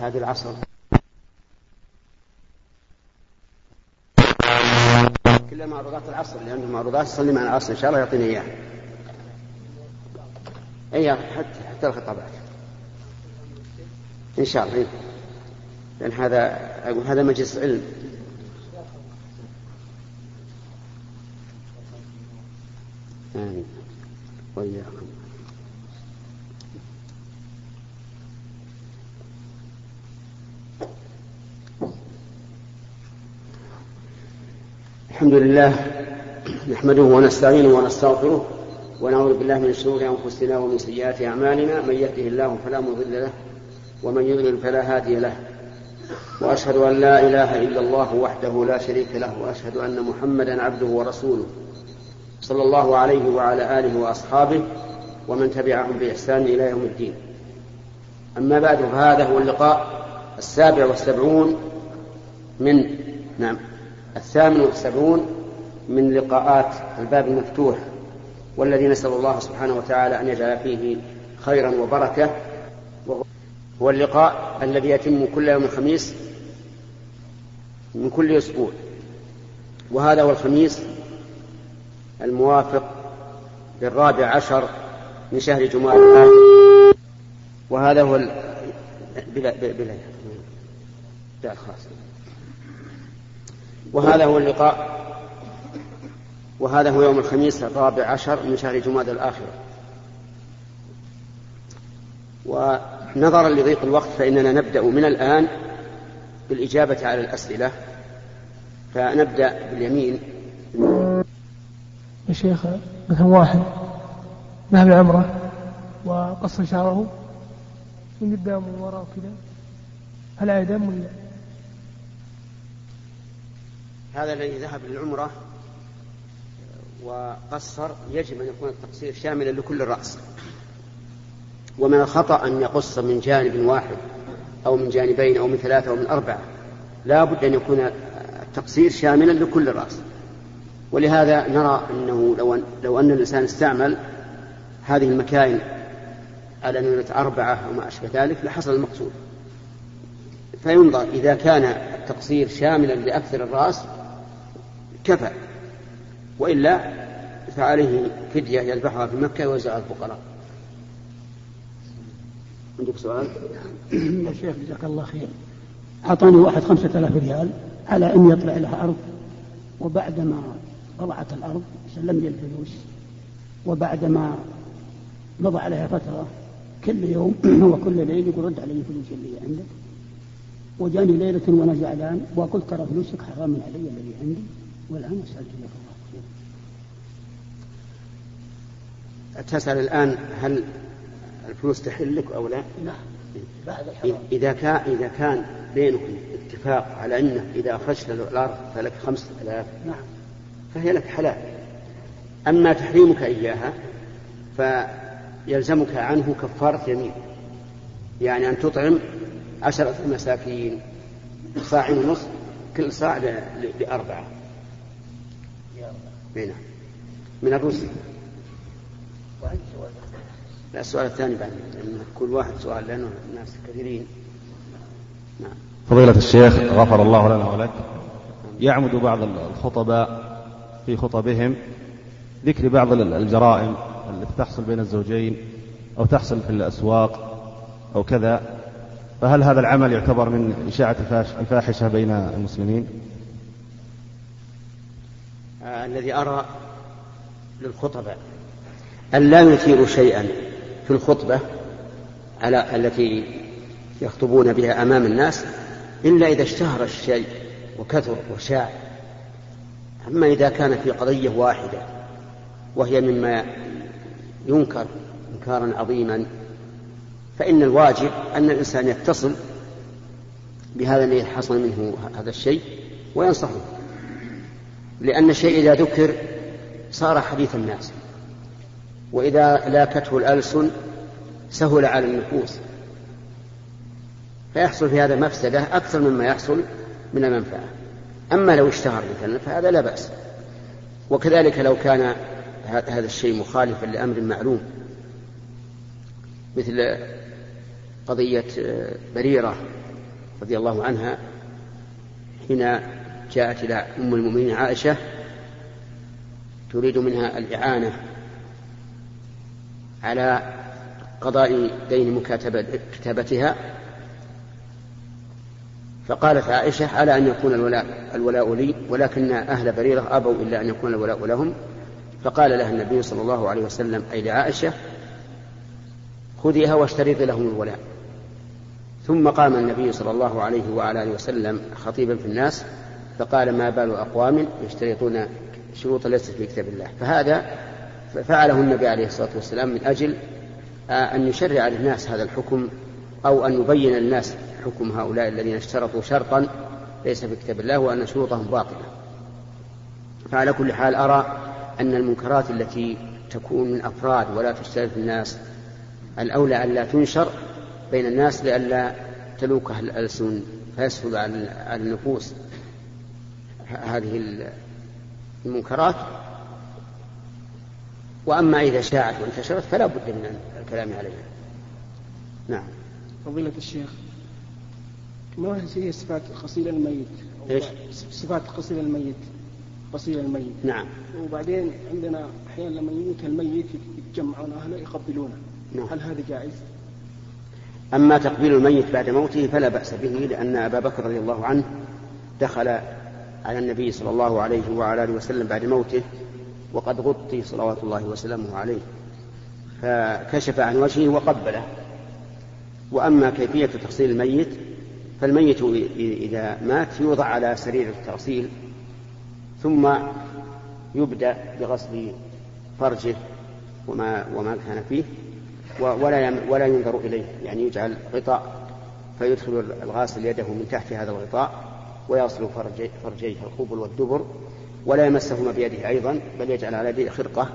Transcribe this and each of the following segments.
هذه العصر. كلها معروضات العصر لأن المعروضات صلي مع العصر إن شاء الله يعطيني إياها. أي حتى حتى الخطابات. إن شاء الله. لأن هذا أقول هذا مجلس علم آمين وإياكم الحمد لله نحمده ونستعينه ونستغفره ونعوذ بالله من شرور أنفسنا ومن سيئات أعمالنا. من يهده الله فلا مضل له ومن يضلل فلا هادي له. وأشهد أن لا إله إلا الله وحده لا شريك له وأشهد أن محمدا عبده ورسوله صلى الله عليه وعلى آله وأصحابه ومن تبعهم بإحسان إلى يوم الدين. أما بعد فهذا هو اللقاء السابع والسبعون من نعم. الثامن والسبعون من لقاءات الباب المفتوح والذي نسأل الله سبحانه وتعالى أن يجعل فيه خيرا وبركة هو اللقاء الذي يتم كل يوم الخميس من كل أسبوع وهذا هو الخميس الموافق للرابع عشر من شهر جماد الآخر وهذا هو. بلا بلا بلا, بلا خاص وهذا هو اللقاء. وهذا هو يوم الخميس الرابع عشر من شهر جماد الآخرة ونظرا لضيق الوقت فإننا نبدأ من الآن بالإجابة على الأسئلة. فنبدأ باليمين. يا شيخ مثلا واحد. ذهب العمرة وقص شعره. من قدام ومن وراء كذا هل عيدان ولا هذا الذي ذهب للعمرة وقصر يجب أن يكون التقصير شاملا لكل الرأس. ومن الخطأ أن يقص من جانب واحد أو من جانبين أو من ثلاثة أو من أربعة. لا بد أن يكون التقصير شاملا لكل الرأس. ولهذا نرى أنه لو أن, لو أن الإنسان استعمل هذه المكاين على نونة أربعة أو ما أشبه ذلك لحصل المقصود. فينظر إذا كان التقصير شاملا لأكثر الرأس كفى. وإلا فعليه فدية يذبحها في مكة ويوزعها الفقراء. عندك سؤال؟ يا شيخ جزاك الله خير. أعطاني واحد خمسة آلاف ريال على أن يطلع لها أرض وبعدما طلعت الأرض سلم لي الفلوس وبعدما مضى عليها فترة كل يوم وكل ليل يقول رد علي الفلوس اللي عندك. وجاني ليلة وأنا زعلان وقلت ترى فلوسك حرام علي الذي عندي. والآن أسأل جزاك الله خير تسأل الآن هل الفلوس تحل لك أو لا؟ نعم. بعد الحرام. إذا كان إذا كان بينكم اتفاق على أنه إذا أخرجت الأرض فلك خمسة آلاف. نعم. فهي لك حلال. أما تحريمك إياها فيلزمك عنه كفارة يمين. يعني أن تطعم عشرة مساكين صاع ونصف كل صاع لأربعة. نعم. من الرز لا السؤال الثاني بعد لأن كل واحد سؤال لأنه الناس كثيرين. نعم. فضيلة الشيخ غفر الله لنا ولك. يعمد بعض الخطباء في خطبهم ذكر بعض الجرائم التي تحصل بين الزوجين أو تحصل في الأسواق أو كذا. فهل هذا العمل يعتبر من إشاعة الفاحشة بين المسلمين؟ آه الذي أرى للخطباء أن لا يثيروا شيئا في الخطبة على التي يخطبون بها أمام الناس إلا إذا اشتهر الشيء وكثر وشاع. أما إذا كان في قضية واحدة وهي مما ينكر إنكارا عظيما فإن الواجب أن الإنسان يتصل بهذا الذي حصل منه هذا الشيء وينصحه. لأن الشيء إذا ذكر صار حديث الناس. وإذا لاكته الألسن سهل على النفوس. فيحصل في هذا مفسدة أكثر مما يحصل من المنفعة. أما لو اشتهر مثلا فهذا لا بأس. وكذلك لو كان هذا الشيء مخالفا لأمر معلوم. مثل قضية آه، بريرة رضي الله عنها حين جاءت إلى أم المؤمنين عائشة تريد منها الإعانة على قضاء دين مكاتبة كتابتها. فقالت عائشة على أن يكون الولاء, الولاء لي ولكن أهل بريرة أبوا إلا أن يكون الولاء لهم. فقال لها النبي صلى الله عليه وسلم أي لعائشة خذيها واشترطي لهم الولاء. ثم قام النبي صلى الله عليه وعلى اله وسلم خطيبا في الناس فقال ما بال أقوام يشترطون شروطا ليست في كتاب الله. فهذا فعله النبي عليه الصلاة والسلام من أجل أن يشرع للناس هذا الحكم أو أن يبين للناس حكم هؤلاء الذين اشترطوا شرطا ليس في كتاب الله وأن شروطهم باطلة. فعلى كل حال أرى أن المنكرات التي تكون من أفراد ولا تشترط الناس الأولى ألا تنشر بين الناس لئلا تلوكها الألسن فيسهل على النفوس. هذه المنكرات. وأما إذا شاعت وانتشرت فلا بد من الكلام عليها. نعم. فضيلة الشيخ ما هي صفات غسيل الميت؟ إيش؟ صفات غسيل الميت غسيل الميت. نعم. وبعدين عندنا أحيانا لما يموت الميت يتجمعون أهله يقبلونه. نعم. هل هذا جائز؟ أما تقبيل الميت بعد موته فلا بأس به لأن أبا بكر رضي الله عنه دخل على النبي صلى الله عليه وعلى آله وسلم بعد موته وقد غطي صلوات الله وسلامه عليه. فكشف عن وجهه وقبله. وأما كيفية تغسيل الميت فالميت إذا مات يوضع على سرير التغسيل ثم يبدأ بغسل فرجه وما وما كان فيه ولا ولا ينظر إليه. يعني يجعل غطاء فيدخل الغاسل يده من تحت هذا الغطاء ويصل فرجي فرجيه القبل والدبر ولا يمسهما بيده أيضا بل يجعل على يده خرقة.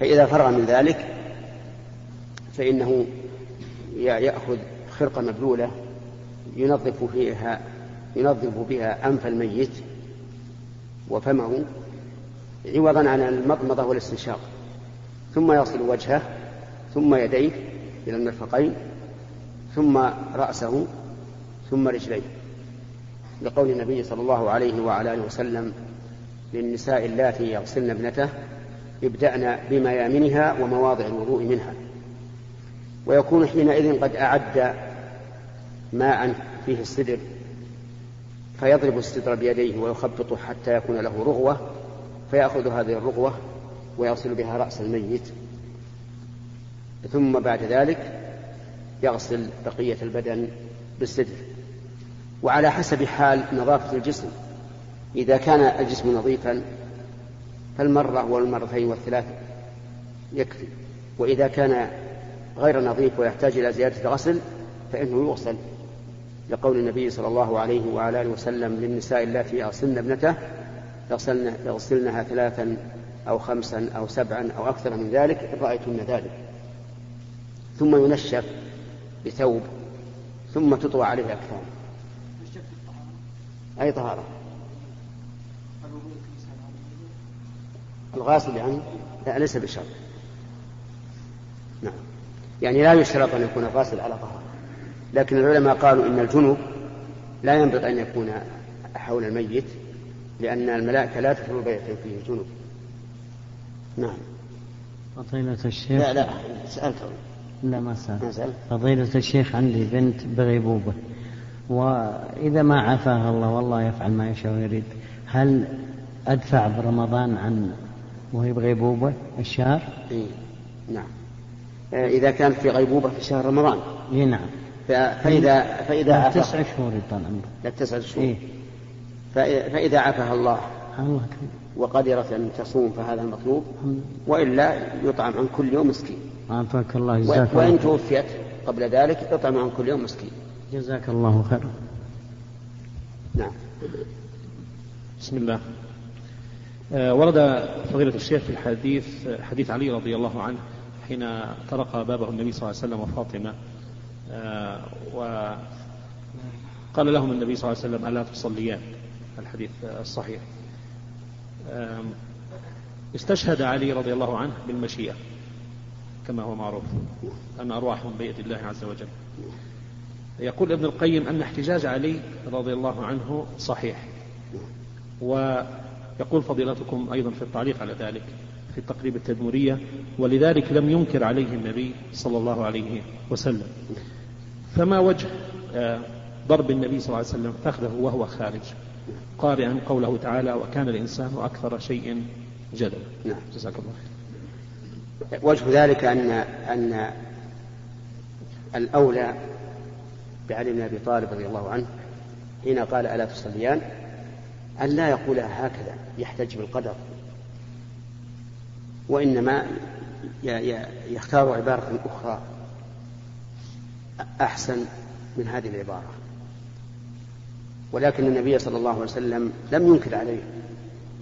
فإذا فرغ من ذلك فإنه يأخذ خرقة مبلولة ينظف فيها ينظف بها أنف الميت وفمه عوضا عن المضمضة والاستنشاق. ثم يصل وجهه ثم يديه إلى المرفقين ثم رأسه ثم رجليه. لقول النبي صلى الله عليه وعلى آله وسلم للنساء اللاتي يغسلن ابنته ابدأن بميامنها ومواضع الوضوء منها. ويكون حينئذ قد أعد ماء فيه السدر فيضرب السدر بيديه ويخبطه حتى يكون له رغوة فيأخذ هذه الرغوة ويغسل بها رأس الميت. ثم بعد ذلك يغسل بقية البدن بالسدر. وعلى حسب حال نظافة الجسم. إذا كان الجسم نظيفا فالمرة والمرتين والثلاث يكفي. وإذا كان غير نظيف ويحتاج إلى زيادة غسل فإنه يغسل. لقول النبي صلى الله عليه وعلى آله وسلم للنساء اللاتي يغسلن ابنته يغسلنها ثلاثا أو خمسا أو سبعا أو أكثر من ذلك إن رأيتن ذلك. ثم ينشف بثوب ثم تطوى عليه الأكفان. أي طهارة؟ الغاسل يعني؟ لا ليس بشرط. نعم. يعني لا يشترط أن يكون الغاسل على طهارة. لكن العلماء قالوا إن الجنوب لا ينبغي أن يكون حول الميت لأن الملائكة لا تدخل بيتا فيه جنوب نعم. فضيلة الشيخ. لا لا سألته. لا ما سأل فضيلة الشيخ عندي بنت بغيبوبة. وإذا ما عافاها الله والله يفعل ما يشاء ويريد. هل أدفع برمضان عن وهي بغيبوبة الشهر؟ إيه نعم. آه، إذا كانت في غيبوبة في شهر رمضان. إيه نعم. فإذا فإذا تسع شهور يطال عمره. لا تسع شهور. إيه؟ فإذا عافاها الله. الله وقدرت أن تصوم فهذا المطلوب وإلا يطعم عن كل يوم مسكين. عافاك الله جزاك وإن توفيت قبل ذلك يطعم عن كل يوم مسكين. جزاك الله خيرا. نعم. بسم الله. آه، ورد فضيلة الشيخ في الحديث حديث علي رضي الله عنه حين طرق بابه النبي صلى الله عليه وسلم وفاطمة. آه، وقال لهم النبي صلى الله عليه وسلم ألا تصليان؟ الحديث الصحيح. استشهد علي رضي الله عنه بالمشيئة كما هو معروف أن أرواحهم بيد الله عز وجل. يقول ابن القيم أن احتجاج علي رضي الله عنه صحيح. ويقول فضيلتكم أيضا في التعليق على ذلك في التقريب التدمرية ولذلك لم ينكر عليه النبي صلى الله عليه وسلم. فما وجه آه، ضرب النبي صلى الله عليه وسلم فخذه وهو خارج قارئا قوله تعالى وكان الإنسان أكثر شيء جدلا. نعم. جزاك الله خير. وجه ذلك أن أن الأولى بعلي بن أبي طالب رضي الله عنه حين قال ألا تصليان؟ أن لا يقولها هكذا يحتج بالقدر. وإنما يختار عبارة أخرى أحسن من هذه العبارة. ولكن النبي صلى الله عليه وسلم لم ينكر عليه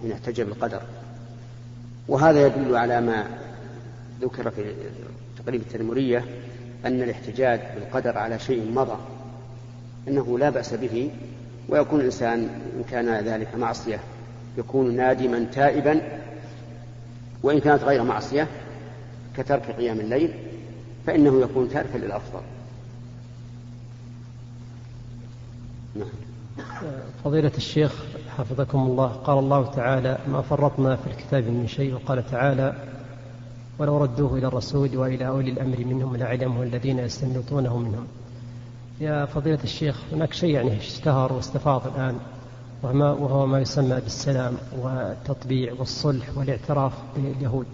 حين احتج بالقدر. وهذا يدل على ما ذكر في تقريب التدمرية أن الاحتجاج بالقدر على شيء مضى. أنه لا بأس به ويكون الإنسان إن كان ذلك معصية يكون نادما تائبا وإن كانت غير معصية كترك قيام الليل فإنه يكون تاركا للأفضل. نعم. فضيلة الشيخ حفظكم الله قال الله تعالى ما فرطنا في الكتاب من شيء. وقال تعالى ولو ردوه إلى الرسول وإلى أولي الأمر منهم لعلمه الذين يستنبطونه منهم. يا فضيلة الشيخ هناك شيء يعني اشتهر واستفاض الآن وما وهو ما يسمى بالسلام والتطبيع والصلح والاعتراف باليهود.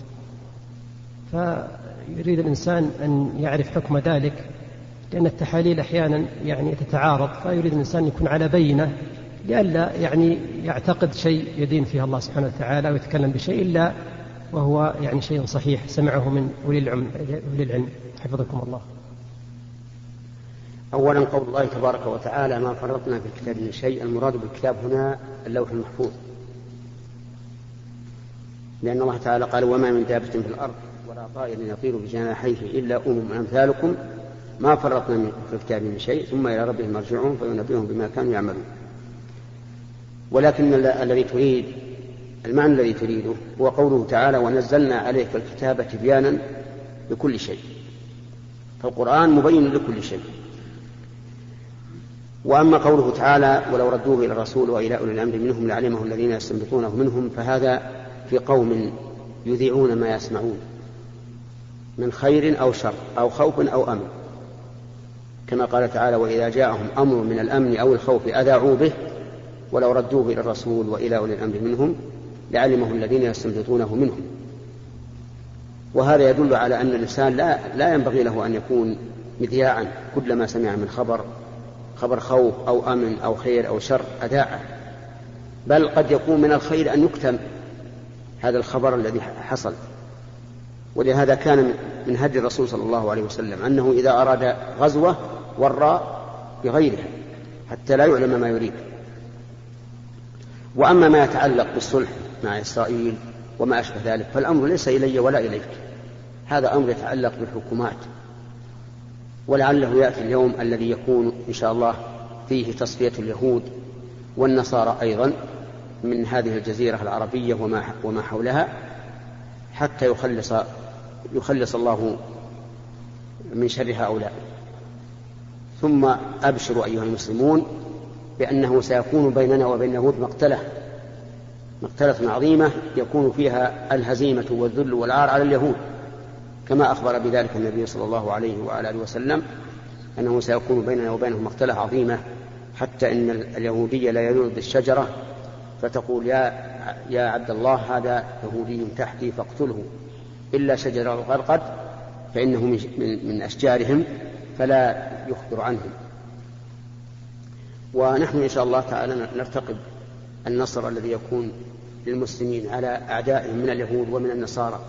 فيريد الإنسان أن يعرف حكم ذلك لأن التحاليل أحيانا يعني تتعارض فيريد الإنسان أن يكون على بينة لئلا يعني يعتقد شيء يدين فيه الله سبحانه وتعالى ويتكلم بشيء إلا وهو يعني شيء صحيح. سمعه من أولي العلم, حفظكم الله. أولا قول الله تبارك وتعالى ما فرطنا في الكتاب من شيء المراد بالكتاب هنا اللوح المحفوظ. لأن الله تعالى قال وما من دابة في الأرض ولا طائر يطير بجناحيه إلا أمم أمثالكم. ما فرطنا في الكتاب من شيء ثم إلى ربهم مرجعون فينبئهم بما كانوا يعملون. ولكن الذي تريد المعنى الذي تريده هو قوله تعالى ونزلنا عليك الكتاب تبيانا لكل شيء. فالقرآن مبين لكل شيء. وأما قوله تعالى ولو ردوه إلى الرسول وإلى أولي الأمر منهم لعلمه الذين يستنبطونه منهم فهذا في قوم يذيعون ما يسمعون من خير أو شر أو خوف أو أمن. كما قال تعالى وإذا جاءهم أمر من الأمن أو الخوف أذاعوا به ولو ردوه إلى الرسول وإلى أولي الأمر منهم لعلمه الذين يستنبطونه منهم. وهذا يدل على أن الإنسان لا, لا ينبغي له أن يكون مذياعا كلما سمع من خبر خبر خوف أو أمن أو خير أو شر أذاعه بل قد يكون من الخير أن يكتم هذا الخبر الذي حصل. ولهذا كان من هدي الرسول صلى الله عليه وسلم أنه إذا أراد غزوة وراء بغيرها حتى لا يعلم ما يريد. وأما ما يتعلق بالصلح مع إسرائيل وما أشبه ذلك فالأمر ليس إلي ولا إليك. هذا أمر يتعلق بالحكومات. ولعله يأتي اليوم الذي يكون إن شاء الله فيه تصفية اليهود والنصارى أيضا من هذه الجزيرة العربية وما وما حولها حتى يخلص يخلص الله من شر هؤلاء. ثم أبشروا أيها المسلمون بأنه سيكون بيننا وبين اليهود مقتلة مقتلة عظيمة يكون فيها الهزيمة والذل والعار على اليهود. كما أخبر بذلك النبي صلى الله عليه وعلى آله وسلم أنه سيكون بيننا وبينهم مقتلة عظيمة حتى إن اليهودية لا يلوذ بالشجرة فتقول يا يا عبد الله هذا يهودي تحتي فاقتله. إلا شجر الغرقد فإنه من أشجارهم فلا يخبر عنهم. ونحن إن شاء الله تعالى نرتقب النصر الذي يكون للمسلمين على أعدائهم من اليهود ومن النصارى.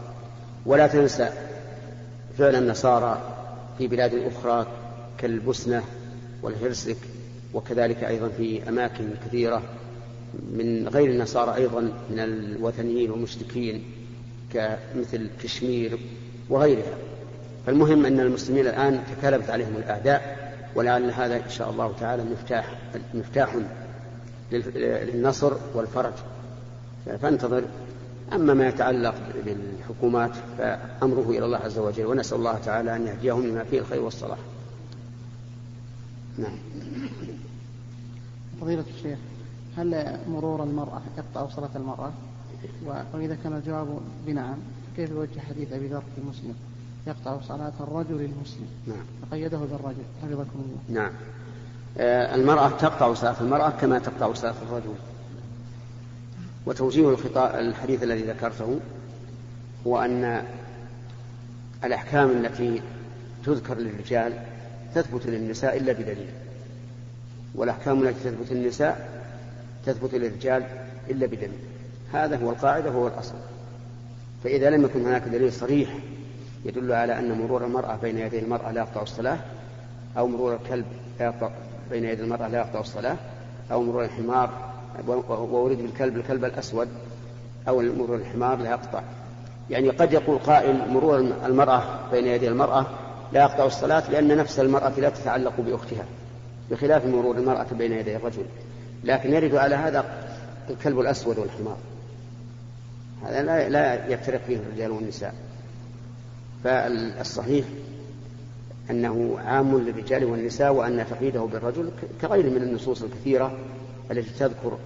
ولا تنسى فعل النصارى في بلاد أخرى كالبوسنة والهرسك وكذلك أيضا في أماكن كثيرة من غير النصارى أيضا من الوثنيين والمشركين كمثل كشمير وغيرها. فالمهم أن المسلمين الآن تكالبت عليهم الأعداء ولعل هذا إن شاء الله تعالى مفتاح مفتاح للنصر والفرج. فانتظر أما ما يتعلق بالحكومات فأمره إلى الله عز وجل ونسأل الله تعالى أن يهديهم لما فيه الخير والصلاح. نعم. فضيلة الشيخ هل مرور المرأة يقطع صلاة المرأة؟ وإذا كان الجواب بنعم. كيف يوجه حديث أبي ذر في مسلم؟ يقطع صلاة الرجل المسلم. نعم. فقيده بالرجل. حفظكم الله. نعم. آه المرأة تقطع صلاة المرأة كما تقطع صلاة الرجل. وتوجيه الحديث الذي ذكرته هو أن الأحكام التي تذكر للرجال تثبت للنساء إلا بدليل والأحكام التي تثبت للنساء تثبت للرجال إلا بدليل. هذا هو القاعدة وهو الأصل. فإذا لم يكن هناك دليل صريح يدل على أن مرور المرأة بين يدي المرأة لا يقطع الصلاة أو مرور الكلب لا يقطع بين يدي المرأة لا يقطع الصلاة أو مرور الحمار وأريد بالكلب الكلب الأسود أو مرور الحمار لا يقطع. يعني قد يقول قائل مرور المرأة بين يدي المرأة لا يقطع الصلاة لأن نفس المرأة لا تتعلق بأختها بخلاف مرور المرأة بين يدي الرجل. لكن يرد على هذا الكلب الأسود والحمار. هذا لا لا يفترق فيه الرجال والنساء. فالصحيح أنه عام للرجال والنساء وأن تقييده بالرجل كغيره من النصوص الكثيرة التي تذكر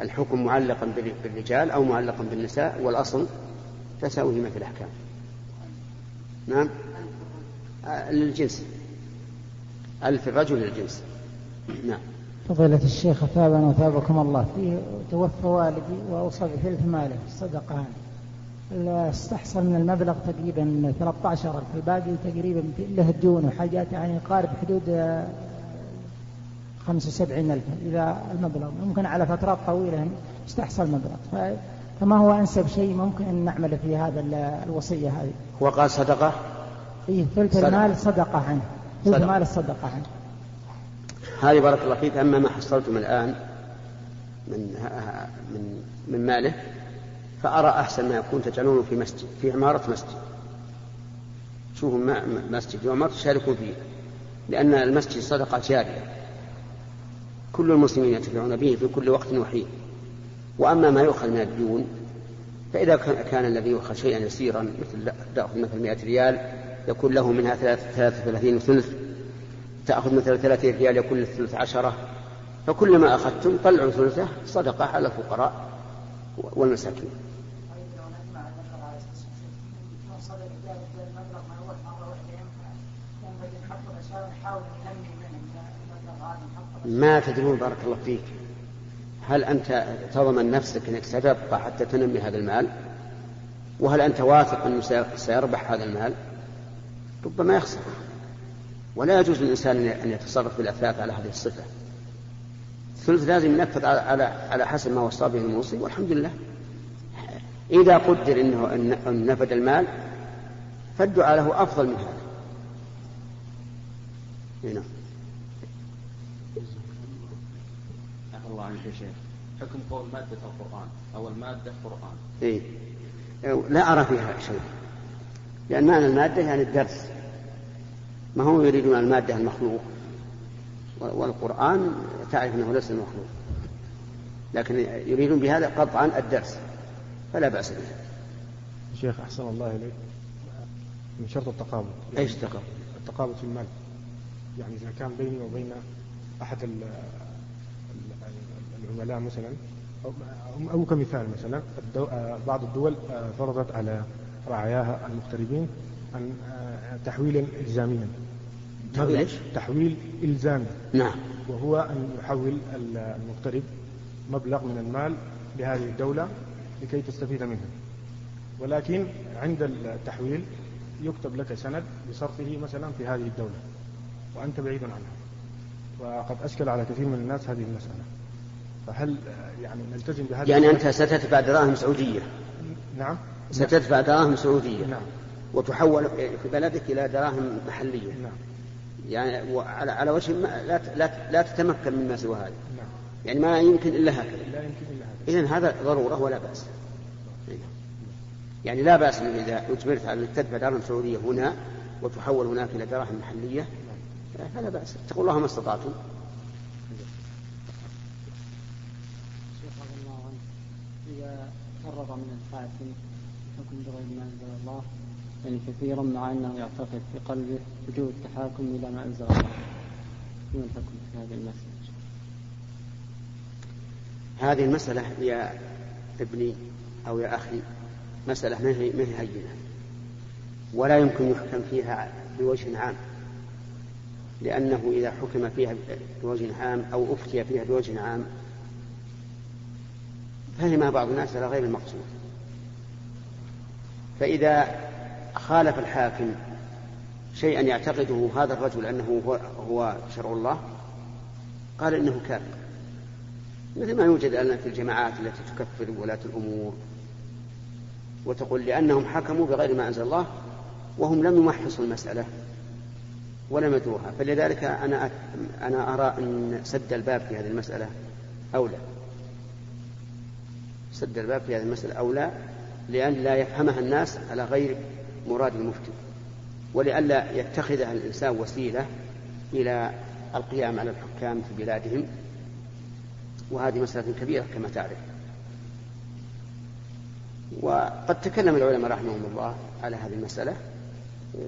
الحكم معلقا بالرجال أو معلقا بالنساء والأصل تساويهما في الأحكام. نعم؟ للجنس. ألف الرجل للجنس. نعم. فضيلة الشيخ أثابنا وثابكم الله. فيه توفى والدي وأوصى بثلث ماله. الصدقة استحصل من المبلغ تقريبا 13000 الباقي تقريبا له ديون وحاجات يعني قارب حدود 75000 إذا المبلغ. ممكن على فترات طويلة استحصل مبلغ. فما هو أنسب شيء ممكن أن نعمل في هذا الوصية هذه؟ هو قال صدقة؟ إيه ثلث المال صدقة عنه. ثلث المال الصدقة عنه. هذه بارك الله فيك. أما ما حصلتم الآن من من من ماله فأرى أحسن ما يكون تجعلونه في مسجد في عمارة مسجد. شوفوا مسجد وما تشاركون فيه لأن المسجد صدقة جارية. كل المسلمين ينتفعون به في كل وقت وحين وأما ما يؤخذ من الديون فإذا كان الذي يؤخذ شيئا يسيرا مثل تأخذ مثل 100 ريال يكون له منها 33 ثلث تأخذ مثلا 30 ريال يكون الثلث عشرة. فكل ما أخذتم طلعوا ثلثه صدقة على الفقراء والمساكين. ما تدرون بارك الله فيك. هل أنت تضمن نفسك أنك ستبقى حتى تنمي هذا المال؟ وهل أنت واثق أنه سيربح هذا المال؟ ربما يخسر. ولا يجوز للإنسان أن يتصرف بالأثاث على هذه الصفة. الثلث لازم ينفذ على على حسب ما وصى به الموصي والحمد لله. إذا قدر أنه أن نفد المال فالدعاء له أفضل من هذا. هنا الله عنك يا شيخ. حكم قول مادة القرآن. أو المادة قرآن. إيه. لا أرى فيها شيء. لأن معنى المادة يعني الدرس. ما هم يريدون المادة المخلوق؟ والقرآن تعرف أنه ليس المخلوق لكن يريدون بهذا قطعا الدرس. فلا بأس به. شيخ أحسن الله إليك. من شرط التقابل. يعني إيش التقابل؟ التقابل في المال يعني إذا كان بيني وبين أحد العملاء مثلا أو كمثال مثلا بعض الدول فرضت على رعاياها المغتربين أن تحويلا إلزاميا. تحويل؟ تحويل إلزامي. نعم. وهو أن يحول المغترب مبلغ من المال لهذه الدولة لكي تستفيد منه ولكن عند التحويل يكتب لك سند بصرفه مثلا في هذه الدولة وأنت بعيد عنها. وقد أشكل على كثير من الناس هذه المسألة. فهل يعني نلتزم بهذا؟ يعني أنت ستدفع دراهم سعودية. نعم. ستدفع دراهم سعودية. نعم. وتحول في بلدك إلى دراهم محلية. نعم. يعني على على وجه ما لا لا لا تتمكن مما سوى هذا. نعم. يعني ما يمكن إلا هكذا. لا يمكن إلا هكذا. اذا هذا ضرورة ولا بأس. يعني لا بأس إذا أجبرت على تدفع دراهم سعودية هنا وتحول هناك إلى دراهم محلية. فلا بأس. اتقوا الله ما استطعتم. فرط من الحاكم حكم بغير ما أنزل الله. يعني كثيرا مع أنه يعتقد في قلبه وجوب التحاكم إلى ما أنزل الله. ما الحكم في هذه المسألة. هذه المسألة يا ابني أو يا أخي مسألة ما هي هينة. ولا يمكن يحكم فيها بوجه عام. لأنه إذا حكم فيها بوجه عام أو أفتي فيها بوجه عام فهم بعض الناس على غير المقصود. فإذا خالف الحاكم شيئا يعتقده هذا الرجل أنه هو, هو شرع الله قال إنه كافر. مثل ما يوجد الآن في الجماعات التي تكفر ولاة الأمور وتقول لأنهم حكموا بغير ما أنزل الله وهم لم يمحصوا المسألة ولم يدروها. فلذلك أنا أنا أرى أن سد الباب في هذه المسألة أولى سد الباب في هذه المسألة أولى لأن لا يفهمها الناس على غير مراد المفتي ولئلا يتخذها الإنسان وسيلة إلى القيام على الحكام في بلادهم وهذه مسألة كبيرة كما تعرف وقد تكلم العلماء رحمهم الله على هذه المسألة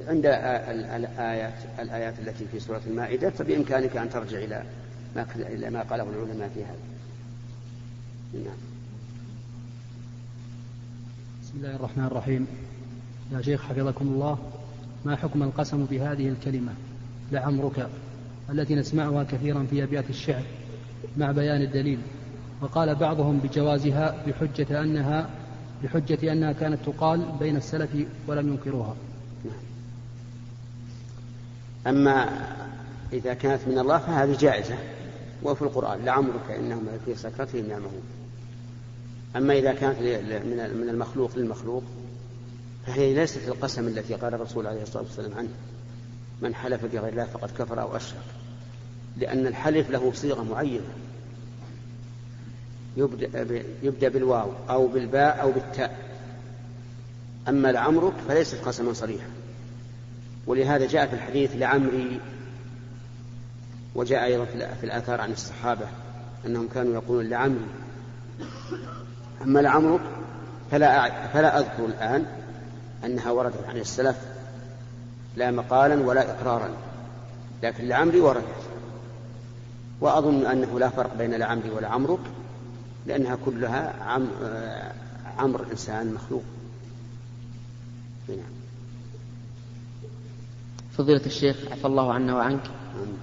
عند الآيات الآيات التي في سورة المائدة فبإمكانك أن ترجع إلى ما إلى ما قاله العلماء في هذا. نعم. بسم الله الرحمن الرحيم. يا شيخ حفظكم الله ما حكم القسم بهذه الكلمة لعمرك التي نسمعها كثيرا في أبيات الشعر مع بيان الدليل وقال بعضهم بجوازها بحجة أنها بحجة أنها كانت تقال بين السلف ولم ينكروها أما إذا كانت من الله فهذه جائزة وفي القرآن لعمرك إنهم في سكرتهم يعمهون أما إذا كانت من المخلوق للمخلوق فهي ليست القسم التي قال الرسول عليه الصلاة والسلام عنه من حلف بغير الله فقد كفر أو أشرك. لأن الحلف له صيغة معينة. يبدأ, يبدأ بالواو أو بالباء أو بالتاء. أما لعمرك فليست قسما صريحا. ولهذا جاء في الحديث لعمري وجاء أيضا في الآثار عن الصحابة أنهم كانوا يقولون لعمري. أما لعمرك فلا فلا أذكر الآن أنها وردت عن السلف لا مقالا ولا إقرارا لكن لعمري وردت. وأظن أنه لا فرق بين لعمري ولعمرك لأنها كلها عم عمر إنسان مخلوق. نعم. فضيلة الشيخ عفى الله عنا وعنك.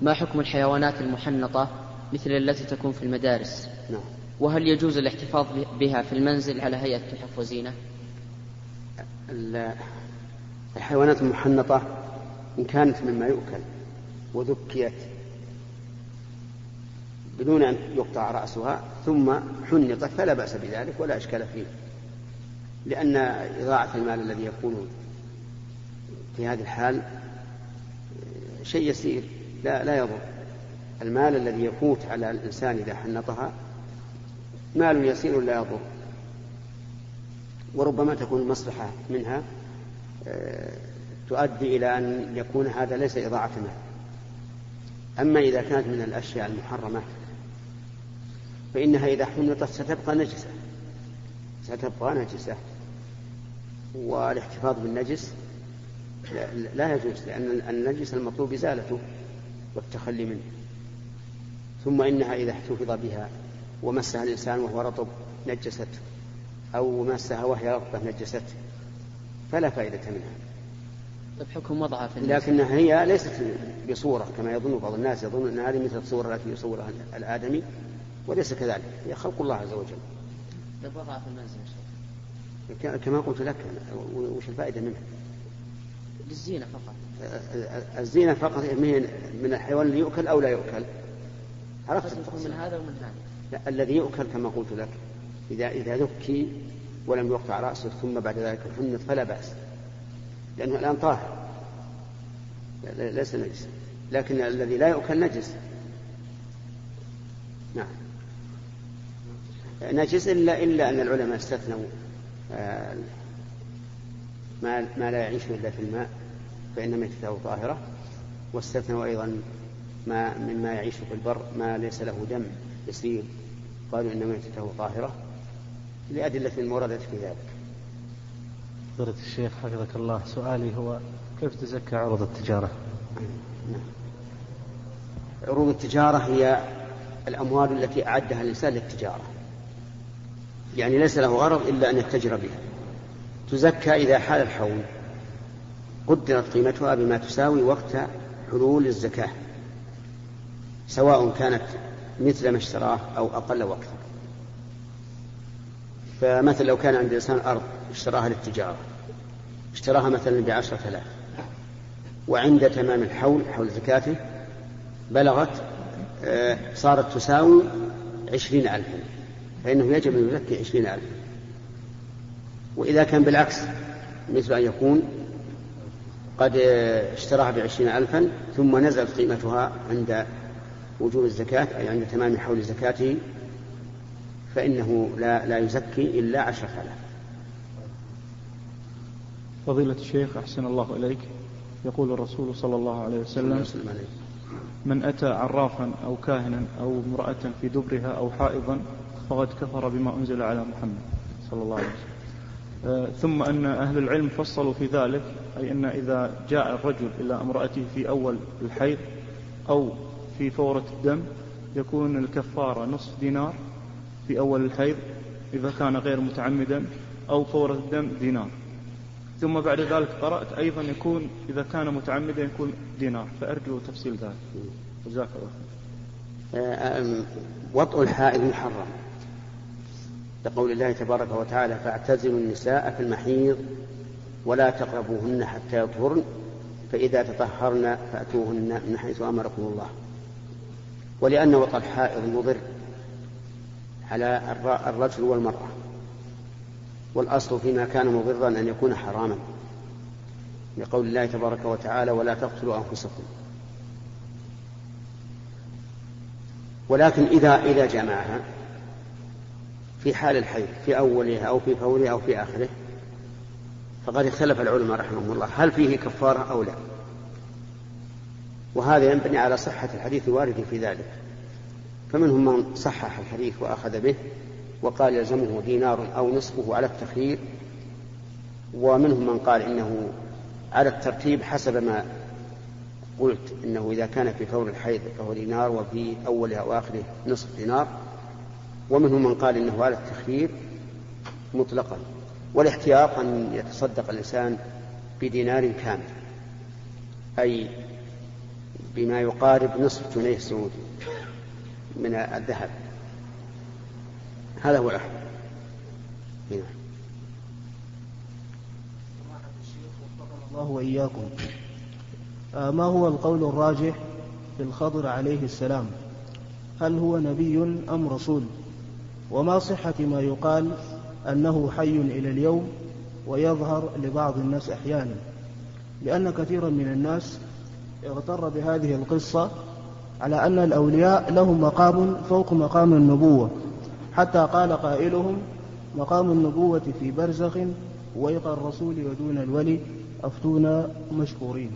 ما حكم الحيوانات المحنطة مثل التي تكون في المدارس؟ نعم. وهل يجوز الاحتفاظ بها في المنزل على هيئة تحف وزينة؟ الحيوانات المحنطة إن كانت مما يؤكل وذكيت بدون أن يقطع رأسها ثم حنطت فلا بأس بذلك ولا إشكال فيه لأن إضاعة المال الذي يكون في هذه الحال شيء يسير لا لا يضر. المال الذي يفوت على الإنسان إذا حنطها مال يسير لا يضر وربما تكون المصلحة منها آه، تؤدي إلى أن يكون هذا ليس إضاعة مال. أما إذا كانت من الأشياء المحرمة فإنها إذا حنطت ستبقى نجسة. ستبقى نجسة. والاحتفاظ بالنجس لا يجوز لأن النجس المطلوب إزالته والتخلي منه. ثم إنها إذا احتفظ بها ومسها الإنسان وهو رطب نجسته أو مسها وهي رطبة نجسته فلا فائدة منها. طيب حكم وضعها في الناس. لكنها هي ليست بصورة كما يظن بعض الناس يظن أن هذه مثل الصورة التي يصورها الآدمي وليس كذلك هي خلق الله عز وجل. طيب وضعها في المنزل كما قلت لك وش الفائدة منها؟ للزينة فقط. الزينة فقط من من الحيوان اللي يؤكل أو لا يؤكل؟ عرفت من هذا ومن هذا. الذي يؤكل كما قلت لك. إذا إذا ذكي ولم يقطع رأسه ثم بعد ذلك حنط فلا بأس. لأنه الآن طاهر. ليس نجس. لكن الذي لا يؤكل نجس. نعم. نجس إلا إلا أن العلماء استثنوا آه، ما ما لا يعيش إلا في الماء فإن ميتته طاهرة. واستثنوا أيضا ما مما يعيش في البر ما ليس له دم يسير. قالوا إن ميتته طاهرة لأدلة وردت في ذلك. فضيلة الشيخ حفظك الله. سؤالي هو كيف تزكى عروض التجارة؟ نعم. عروض التجارة هي الأموال التي أعدها الإنسان للتجارة. يعني ليس له غرض إلا أن يتجر بها. تزكى إذا حال الحول. قدرت قيمتها بما تساوي وقت حلول الزكاة. سواء كانت مثل ما اشتراه أو أقل وقتا. فمثلا لو كان عند الإنسان أرض اشتراها للتجارة اشتراها مثلا بعشرة آلاف وعند تمام الحول حول زكاته بلغت آه، صارت تساوي عشرين ألفا فإنه يجب أن يزكي عشرين ألفا. وإذا كان بالعكس مثل أن يكون قد اشتراها بعشرين ألفا ثم نزلت قيمتها عند وجوب الزكاة أي عند تمام حول زكاته فإنه لا, لا يزكي إلا عشرة آلاف فضيلة الشيخ أحسن الله إليك. يقول الرسول صلى الله عليه وسلم. من أتى عرافا أو كاهنا أو امرأة في دبرها أو حائضا فقد كفر بما أنزل على محمد. صلى الله عليه وسلم. آه ثم أن أهل العلم فصلوا في ذلك أي أن إذا جاء الرجل إلى امرأته في أول الحيض أو في فورة الدم يكون الكفارة نصف دينار في أول الحيض إذا كان غير متعمدا أو فورة الدم دينار. ثم بعد ذلك قرأت أيضا يكون إذا كان متعمدا يكون دينار. فأرجو تفصيل ذلك. جزاك الله خير. وطء الحائض محرم. لقول الله تبارك وتعالى فاعتزلوا النساء في المحيض ولا تقربوهن حتى يطهرن فإذا تطهرن فأتوهن من حيث أمركم الله. ولأن وطأ الحائض مضر على الرجل والمرأة. والأصل فيما كان مضرا أن يكون حراما. لقول الله تبارك وتعالى ولا تقتلوا أنفسكم. ولكن إذا إذا جمعها في حال الحيض في أولها أو في فورها أو في آخره فقد اختلف العلماء رحمهم الله هل فيه كفارة أو لا؟ وهذا ينبني على صحة الحديث الوارد في ذلك. فمنهم من صحح الحديث وأخذ به وقال يلزمه دينار أو نصفه على التخيير ومنهم من قال إنه على الترتيب حسب ما قلت إنه إذا كان في فور الحيض فهو دينار وفي أولها وآخره نصف دينار ومنهم من قال إنه على التخيير مطلقا والاحتياط أن يتصدق الإنسان بدينار كامل. أي بما يقارب نصف جنيه سعودي من الذهب. هذا هو نعم الله وإياكم. آه، ما هو القول الراجح في الخضر عليه السلام؟ هل هو نبي أم رسول؟ وما صحة ما يقال أنه حي إلى اليوم ويظهر لبعض الناس أحيانا؟ لأن كثيرا من الناس اغتر بهذه القصة على أن الأولياء لهم مقام فوق مقام النبوة حتى قال قائلهم مقام النبوة في برزخ ويق الرسول ودون الولي أفتونا مشكورين.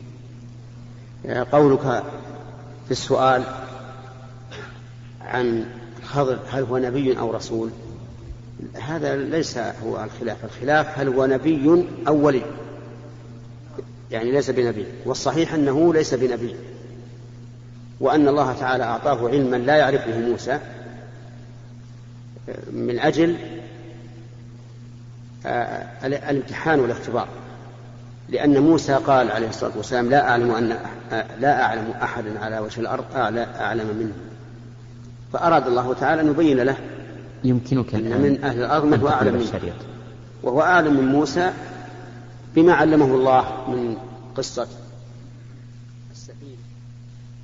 قولك في السؤال عن خضر هل هو نبي أو رسول؟ هذا ليس هو الخلاف الخلاف هل هو نبي أو ولي؟ يعني ليس بنبي والصحيح أنه ليس بنبي. وأن الله تعالى أعطاه علما لا يعرفه موسى من أجل آه، الامتحان والاختبار. لأن موسى قال عليه الصلاة والسلام لا أعلم أن لا أعلم أحدا على وجه الأرض أعلم منه. فأراد الله تعالى أن يبين له يمكنك أن من أهل الأرض من هو أعلم منه. وهو أعلم من موسى بما علمه الله من قصة.